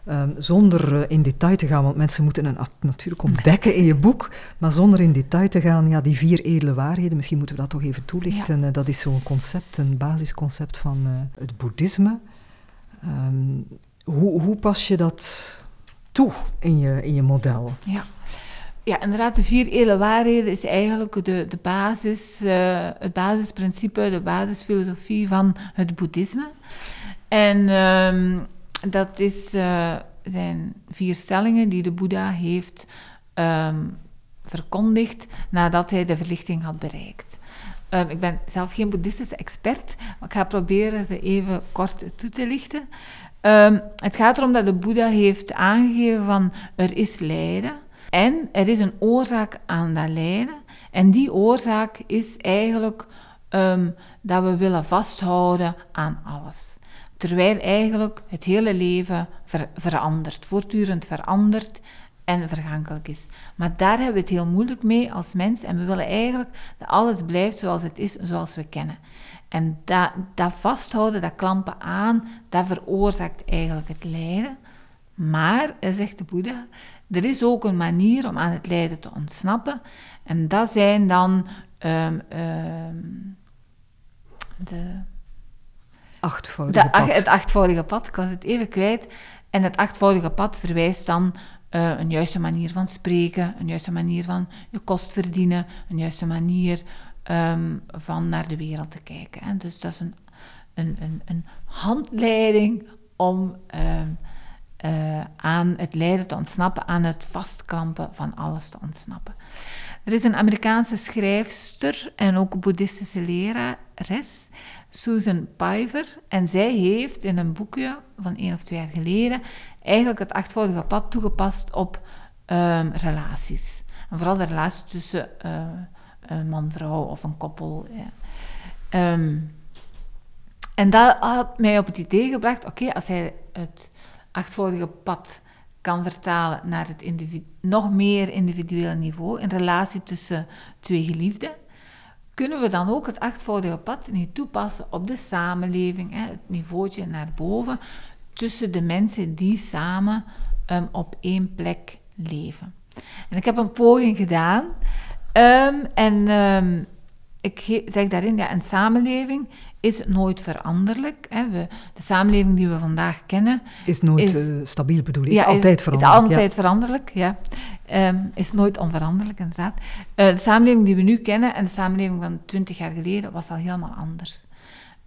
Um, zonder uh, in detail te gaan, want mensen moeten het natuurlijk ontdekken in je boek, maar zonder in detail te gaan, ja, die vier edele waarheden, misschien moeten we dat toch even toelichten. Ja. Uh, dat is zo'n concept, een basisconcept van uh, het boeddhisme. Um, hoe, hoe pas je dat toe in je, in je model? Ja. Ja, inderdaad, de vier edele waarheden is eigenlijk de, de basis, het basisprincipe, de basisfilosofie van het boeddhisme. En... Um, dat is, uh, zijn vier stellingen die de Boeddha heeft um, verkondigd nadat hij de verlichting had bereikt. Um, ik ben zelf geen boeddhistische expert, maar ik ga proberen ze even kort toe te lichten. Het gaat erom dat de Boeddha heeft aangegeven van er is lijden en er is een oorzaak aan dat lijden. En die oorzaak is eigenlijk dat we willen vasthouden aan alles. Terwijl eigenlijk het hele leven ver verandert, voortdurend verandert en vergankelijk is. Maar daar hebben we het heel moeilijk mee als mens en we willen eigenlijk dat alles blijft zoals het is, zoals we kennen. En dat, dat vasthouden, dat klampen aan, dat veroorzaakt eigenlijk het lijden. Maar, zegt de Boeddha, er is ook een manier om aan het lijden te ontsnappen. En dat zijn dan um, um, de achtvoudige de, pad. Het achtvoudige pad, ik was het even kwijt. En het achtvoudige pad verwijst dan uh, een juiste manier van spreken, een juiste manier van je kost verdienen, een juiste manier um, van naar de wereld te kijken. Hè. Dus dat is een, een, een, een handleiding om eh, aan het lijden te ontsnappen, aan het vastklampen van alles te ontsnappen. Er is een Amerikaanse schrijfster en ook boeddhistische lerares, Susan Piver, en zij heeft in een boekje van één of twee jaar geleden eigenlijk het achtvoudige pad toegepast op um, relaties. En vooral de relatie tussen uh, een man-vrouw of een koppel. Um, en dat had mij op het idee gebracht, oké, als hij het achtvoudige pad kan vertalen naar het nog meer individuele niveau, in relatie tussen twee geliefden, kunnen we dan ook het achtvoudige pad niet toepassen op de samenleving, hè, het niveautje naar boven, tussen de mensen die samen um, op één plek leven. En ik heb een poging gedaan um, en um, ik zeg daarin, ja, een samenleving is nooit veranderlijk. Hè. We, de samenleving die we vandaag kennen... Is nooit is, uh, stabiel bedoel is altijd veranderlijk. Is altijd ja. veranderlijk, ja. Um, is nooit onveranderlijk, inderdaad. Uh, de samenleving die we nu kennen en de samenleving van twintig jaar geleden was al helemaal anders.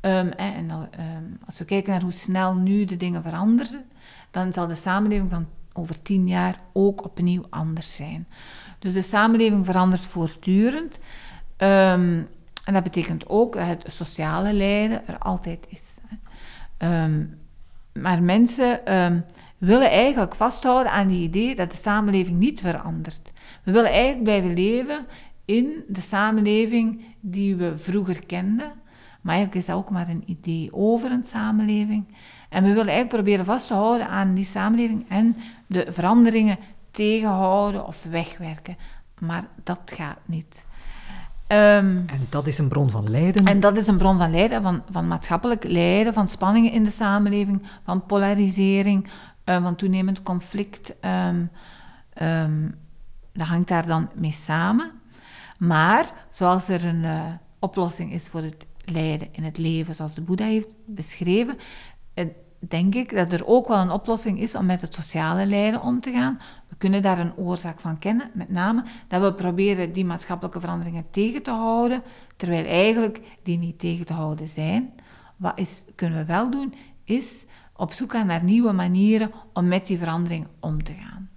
Um, en um, als we kijken naar hoe snel nu de dingen veranderen, dan zal de samenleving van over tien jaar ook opnieuw anders zijn. Dus de samenleving verandert voortdurend. Um, en dat betekent ook dat het sociale lijden er altijd is. Um, maar mensen um, willen eigenlijk vasthouden aan die idee dat de samenleving niet verandert. We willen eigenlijk blijven leven in de samenleving die we vroeger kenden. Maar eigenlijk is dat ook maar een idee over een samenleving. En we willen eigenlijk proberen vast te houden aan die samenleving en de veranderingen tegenhouden of wegwerken. Maar dat gaat niet. Um, en dat is een bron van lijden? En dat is een bron van lijden, van, van maatschappelijk lijden, van spanningen in de samenleving, van polarisering, uh, van toenemend conflict. Um, um, dat hangt daar dan mee samen. Maar zoals er een uh, oplossing is voor het lijden in het leven, zoals de Boeddha heeft beschreven, uh, denk ik dat er ook wel een oplossing is om met het sociale lijden om te gaan. We kunnen daar een oorzaak van kennen, met name dat we proberen die maatschappelijke veranderingen tegen te houden, terwijl eigenlijk die niet tegen te houden zijn. Wat is, kunnen we wel doen, is op zoek gaan naar nieuwe manieren om met die verandering om te gaan.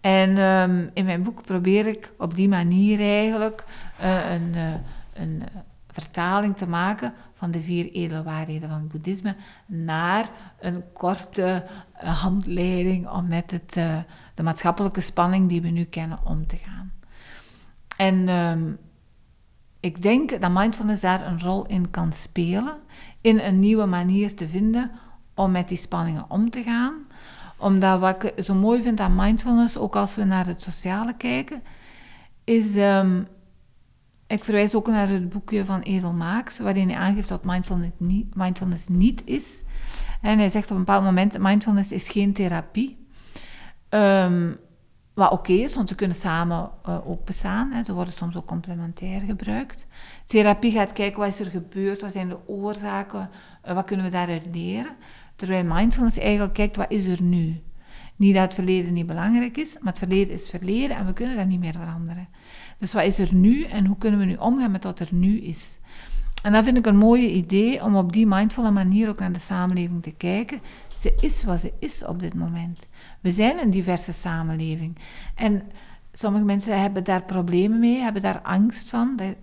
En um, in mijn boek probeer ik op die manier eigenlijk uh, een, uh, een vertaling te maken van de vier edelwaarheden van het boeddhisme naar een korte uh, handleiding om met het, uh, de maatschappelijke spanning die we nu kennen om te gaan. En um, ik denk dat mindfulness daar een rol in kan spelen, in een nieuwe manier te vinden om met die spanningen om te gaan. Omdat wat ik zo mooi vind aan mindfulness, ook als we naar het sociale kijken, is um, ik verwijs ook naar het boekje van Edel Maaks, waarin hij aangeeft dat mindfulness niet, mindfulness niet is. En hij zegt op een bepaald moment, mindfulness is geen therapie. Um, wat oké is, want ze kunnen samen uh, ook bestaan. Hè. Ze worden soms ook complementair gebruikt. Therapie gaat kijken wat is er gebeurd, wat zijn de oorzaken, uh, wat kunnen we daaruit leren. Terwijl mindfulness eigenlijk kijkt wat is er nu. Niet dat het verleden niet belangrijk is, maar het verleden is verleden en we kunnen dat niet meer veranderen. Dus wat is er nu en hoe kunnen we nu omgaan met wat er nu is? En dat vind ik een mooie idee om op die mindvolle manier ook naar de samenleving te kijken. Ze is wat ze is op dit moment. We zijn een diverse samenleving. En sommige mensen hebben daar problemen mee, hebben daar angst van. Dat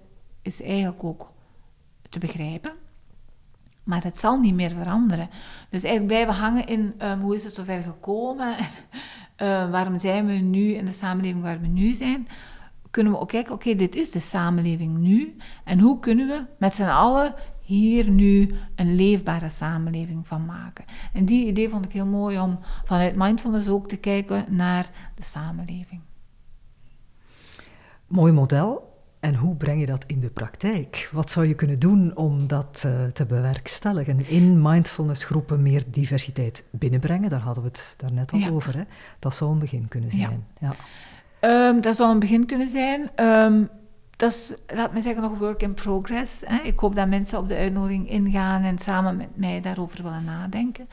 is eigenlijk ook te begrijpen. Maar het zal niet meer veranderen. Dus eigenlijk blijven hangen in um, hoe is het zover gekomen? *laughs* En, uh, waarom zijn we nu in de samenleving waar we nu zijn? Kunnen we ook kijken, oké, dit is de samenleving nu. En hoe kunnen we met z'n allen hier nu een leefbare samenleving van maken? En die idee vond ik heel mooi om vanuit mindfulness ook te kijken naar de samenleving. Mooi model. En hoe breng je dat in de praktijk? Wat zou je kunnen doen om dat uh, te bewerkstelligen? In mindfulnessgroepen meer diversiteit binnenbrengen, daar hadden we het daarnet al ja. over. Hè? Dat zou een begin kunnen zijn. Ja. ja. Um, dat zou een begin kunnen zijn. Um, dat is, laat me zeggen, nog work in progress. Ik hoop dat mensen op de uitnodiging ingaan en samen met mij daarover willen nadenken.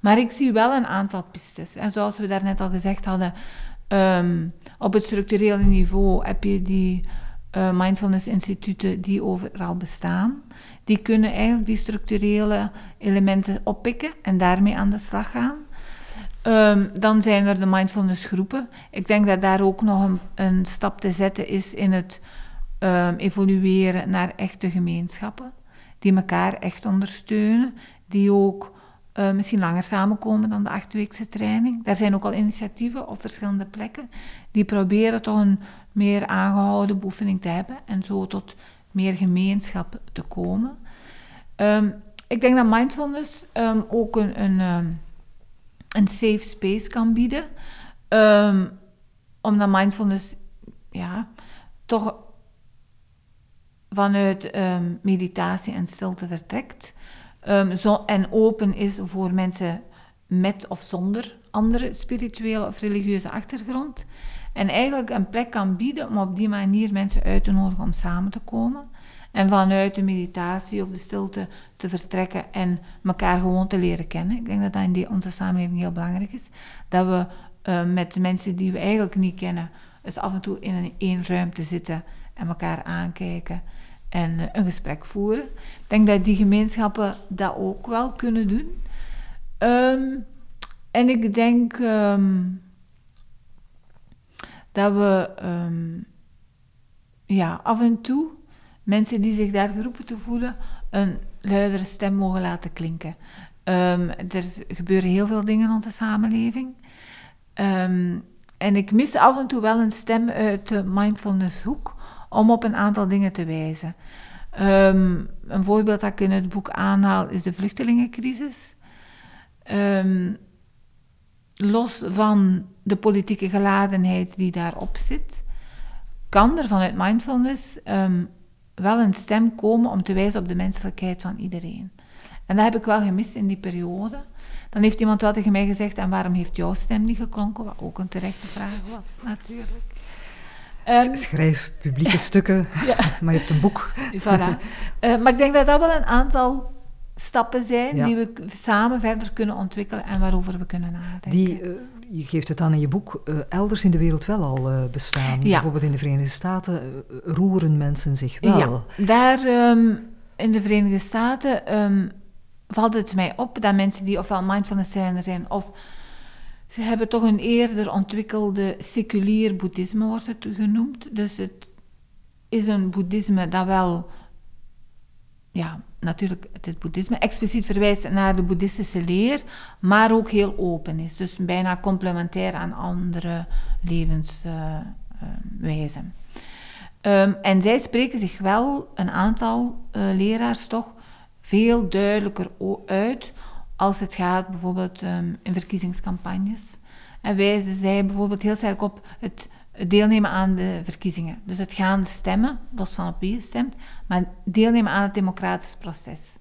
Maar ik zie wel een aantal pistes. En zoals we daarnet al gezegd hadden, um, op het structurele niveau heb je die uh, mindfulness-instituten die overal bestaan. Die kunnen eigenlijk die structurele elementen oppikken en daarmee aan de slag gaan. Ehm, dan zijn er de mindfulness groepen. Ik denk dat daar ook nog een, een stap te zetten is in het um, evolueren naar echte gemeenschappen. Die elkaar echt ondersteunen. Die ook uh, misschien langer samenkomen dan de achtweekse training. Daar zijn ook al initiatieven op verschillende plekken. Die proberen toch een meer aangehouden beoefening te hebben. En zo tot meer gemeenschap te komen. Um, ik denk dat mindfulness ook een, een, een safe space kan bieden. Um, omdat mindfulness ja, toch vanuit meditatie en stilte vertrekt. Zo, en open is voor mensen met of zonder andere spirituele of religieuze achtergrond. En eigenlijk een plek kan bieden om op die manier mensen uit te nodigen om samen te komen. En vanuit de meditatie of de stilte te vertrekken en elkaar gewoon te leren kennen. Ik denk dat dat in die, onze samenleving heel belangrijk is. Dat we uh, met mensen die we eigenlijk niet kennen, dus af en toe in een één ruimte zitten en elkaar aankijken en uh, een gesprek voeren. Ik denk dat die gemeenschappen dat ook wel kunnen doen. Um, en ik denk um, dat we um, ja, af en toe mensen die zich daar geroepen te voelen een luidere stem mogen laten klinken. Um, er gebeuren heel veel dingen in onze samenleving. Um, en ik mis af en toe wel een stem uit de mindfulnesshoek om op een aantal dingen te wijzen. Um, een voorbeeld dat ik in het boek aanhaal is de vluchtelingencrisis. los van de politieke geladenheid die daarop zit, kan er vanuit mindfulness wel een stem komen om te wijzen op de menselijkheid van iedereen. En dat heb ik wel gemist in die periode. Dan heeft iemand wel tegen mij gezegd, en waarom heeft jouw stem niet geklonken? Wat ook een terechte vraag was, natuurlijk. Um, Schrijf publieke *laughs* stukken, ja. maar je hebt een boek. *laughs* Voilà. Uh, maar ik denk dat dat wel een aantal stappen zijn ja. die we samen verder kunnen ontwikkelen en waarover we kunnen nadenken. Die, uh, je geeft het aan in je boek, uh, elders in de wereld wel al uh, bestaan. Ja. Bijvoorbeeld in de Verenigde Staten roeren mensen zich wel. Ja, daar um, in de Verenigde Staten um, valt het mij op dat mensen die ofwel mindfulness trainer zijn of ze hebben toch een eerder ontwikkelde seculier boeddhisme, wordt het genoemd. Dus het is een boeddhisme dat wel ja, natuurlijk het boeddhisme expliciet verwijst naar de boeddhistische leer, maar ook heel open is. Dus bijna complementair aan andere levenswijzen. Uh, um, en zij spreken zich wel, een aantal uh, leraars toch, veel duidelijker uit als het gaat bijvoorbeeld um, in verkiezingscampagnes. En wijzen zij bijvoorbeeld heel sterk op het deelnemen aan de verkiezingen. Dus het gaan stemmen, los van op wie je stemt, maar deelnemen aan het democratisch proces.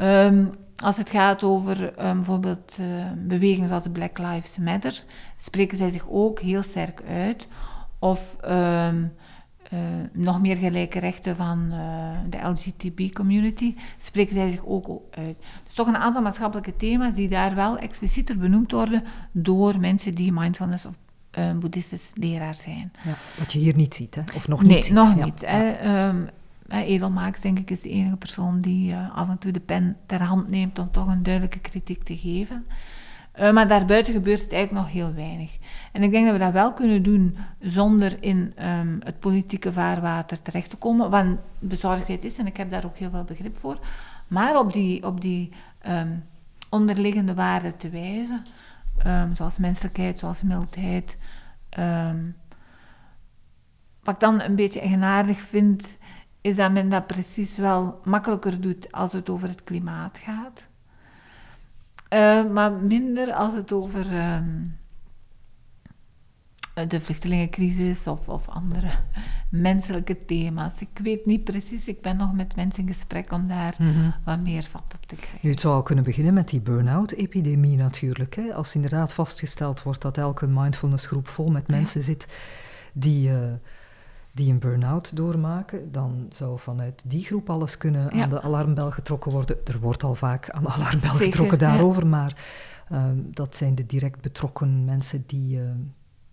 Um, als het gaat over um, bijvoorbeeld uh, bewegingen zoals Black Lives Matter, spreken zij zich ook heel sterk uit. Of um, uh, nog meer gelijke rechten van uh, de LGTB-community, spreken zij zich ook uit. Dus toch een aantal maatschappelijke thema's die daar wel explicieter benoemd worden door mensen die mindfulness of een boeddhistisch leraar zijn. Ja, wat je hier niet ziet, hè? of nog nee, niet ziet. nog ja. niet. Hè. Um, Edelmaaks, denk ik, is de enige persoon die uh, af en toe de pen ter hand neemt om toch een duidelijke kritiek te geven. Uh, maar daarbuiten gebeurt het eigenlijk nog heel weinig. En ik denk dat we dat wel kunnen doen zonder in um, het politieke vaarwater terecht te komen, wat bezorgdheid is, en ik heb daar ook heel veel begrip voor. Maar op die, op die um, onderliggende waarden te wijzen, um, zoals menselijkheid, zoals mildheid. Um, wat ik dan een beetje eigenaardig vind, is dat men dat precies wel makkelijker doet als het over het klimaat gaat. Uh, maar minder als het over de vluchtelingencrisis of, of andere menselijke thema's. Ik weet niet precies, ik ben nog met mensen in gesprek om daar mm -hmm. wat meer vat op te krijgen. Nu, het zou al kunnen beginnen met die burn-out-epidemie natuurlijk. Hè? Als inderdaad vastgesteld wordt dat elke mindfulnessgroep vol met mensen ja. zit die, uh, die een burn-out doormaken, dan zou vanuit die groep alles kunnen ja. aan de alarmbel getrokken worden. Er wordt al vaak aan de alarmbel Zeker, getrokken daarover, ja. maar uh, dat zijn de direct betrokken mensen die, uh,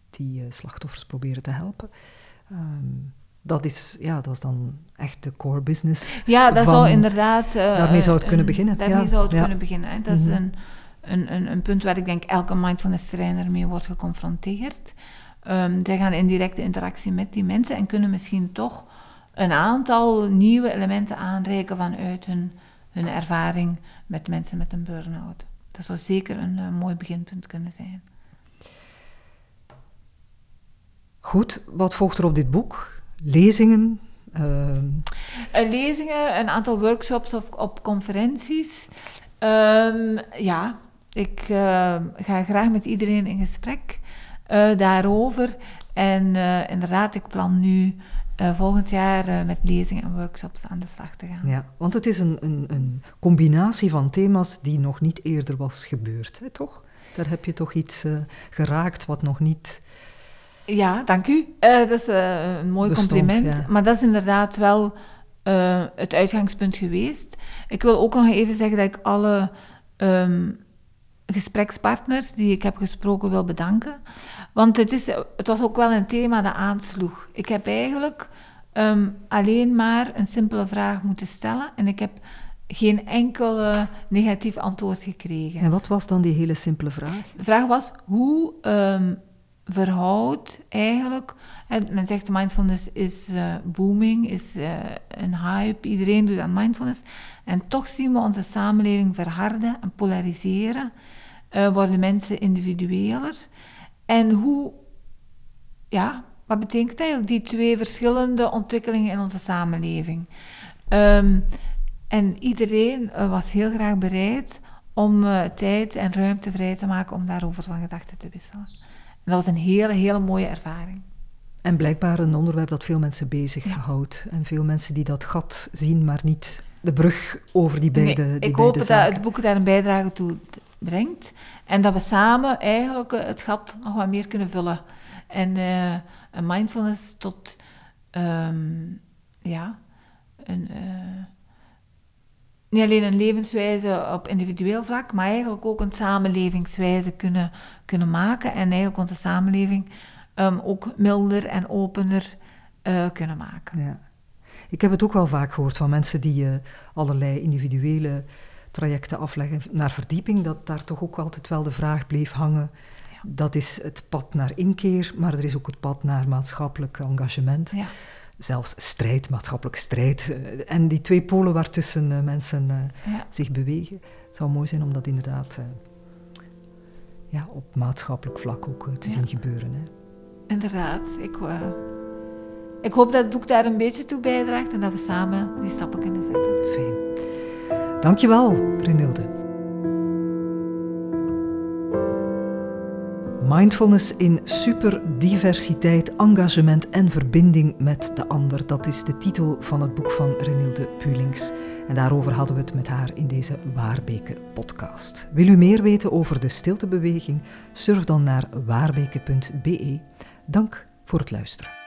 die slachtoffers proberen te helpen. Um, dat is, ja, dat is dan echt de core business. Ja, dat van, zou inderdaad. Uh, daarmee zou het kunnen beginnen. Daarmee ja, zou het ja. kunnen beginnen. Hè. Dat mm -hmm. is een, een, een, een punt waar ik denk elke mindfulness trainer mee wordt geconfronteerd. Um, zij gaan in directe interactie met die mensen en kunnen misschien toch een aantal nieuwe elementen aanreiken vanuit hun, hun ervaring met mensen met een burn-out. Dat zou zeker een uh, mooi beginpunt kunnen zijn. Goed, wat volgt er op dit boek? Lezingen? Uh... lezingen, een aantal workshops of op conferenties. Um, ja, ik uh, ga graag met iedereen in gesprek uh, daarover. En inderdaad, ik plan nu volgend jaar met lezingen en workshops aan de slag te gaan. Ja, want het is een, een, een combinatie van thema's die nog niet eerder was gebeurd, hè, toch? Daar heb je toch iets geraakt wat nog niet ja, dank u. Uh, dat is uh, een mooi compliment. Maar dat is inderdaad wel uh, het uitgangspunt geweest. Ik wil ook nog even zeggen dat ik alle um, gesprekspartners die ik heb gesproken wil bedanken. Want het, is, het was ook wel een thema dat aansloeg. Ik heb eigenlijk um, alleen maar een simpele vraag moeten stellen en ik heb geen enkel negatief antwoord gekregen. En wat was dan die hele simpele vraag? De vraag was, hoe um, verhoudt eigenlijk. men zegt mindfulness is uh, booming, is uh, een hype, iedereen doet aan mindfulness. En toch zien we onze samenleving verharden en polariseren. Uh, worden mensen individueler. En hoe, ja, wat betekent eigenlijk die twee verschillende ontwikkelingen in onze samenleving? Um, en iedereen was heel graag bereid om tijd en ruimte vrij te maken om daarover van gedachten te wisselen dat was een hele, hele mooie ervaring. En blijkbaar een onderwerp dat veel mensen bezighoudt. Ja. En veel mensen die dat gat zien, maar niet de brug over die beide nee, Ik hoop dat het boek daar een bijdrage toe brengt. En dat we samen eigenlijk het gat nog wat meer kunnen vullen. En uh, een mindfulness tot, um, ja, een... Uh, niet alleen een levenswijze op individueel vlak, maar eigenlijk ook een samenlevingswijze kunnen, kunnen maken en eigenlijk onze samenleving um, ook milder en opener uh, kunnen maken. Ja. Ik heb het ook wel vaak gehoord van mensen die uh, allerlei individuele trajecten afleggen naar verdieping, dat daar toch ook altijd wel de vraag bleef hangen. Ja. Dat is het pad naar inkeer, maar er is ook het pad naar maatschappelijk engagement. Ja zelfs strijd, maatschappelijke strijd. Eh, en die twee polen waartussen uh, mensen uh, zich bewegen. Het zou mooi zijn om dat inderdaad ja, op maatschappelijk vlak ook te ja. zien gebeuren. Hè. Inderdaad. Ik, ik hoop dat het boek daar een beetje toe bijdraagt en dat we samen die stappen kunnen zetten. Fijn. Dankjewel, Renilde. Mindfulness in superdiversiteit, engagement en verbinding met de ander. Dat is de titel van het boek van Renilde Pulings. En daarover hadden we het met haar in deze Waarbeke podcast. Wil u meer weten over de stiltebeweging? Surf dan naar waarbeke.be. Dank voor het luisteren.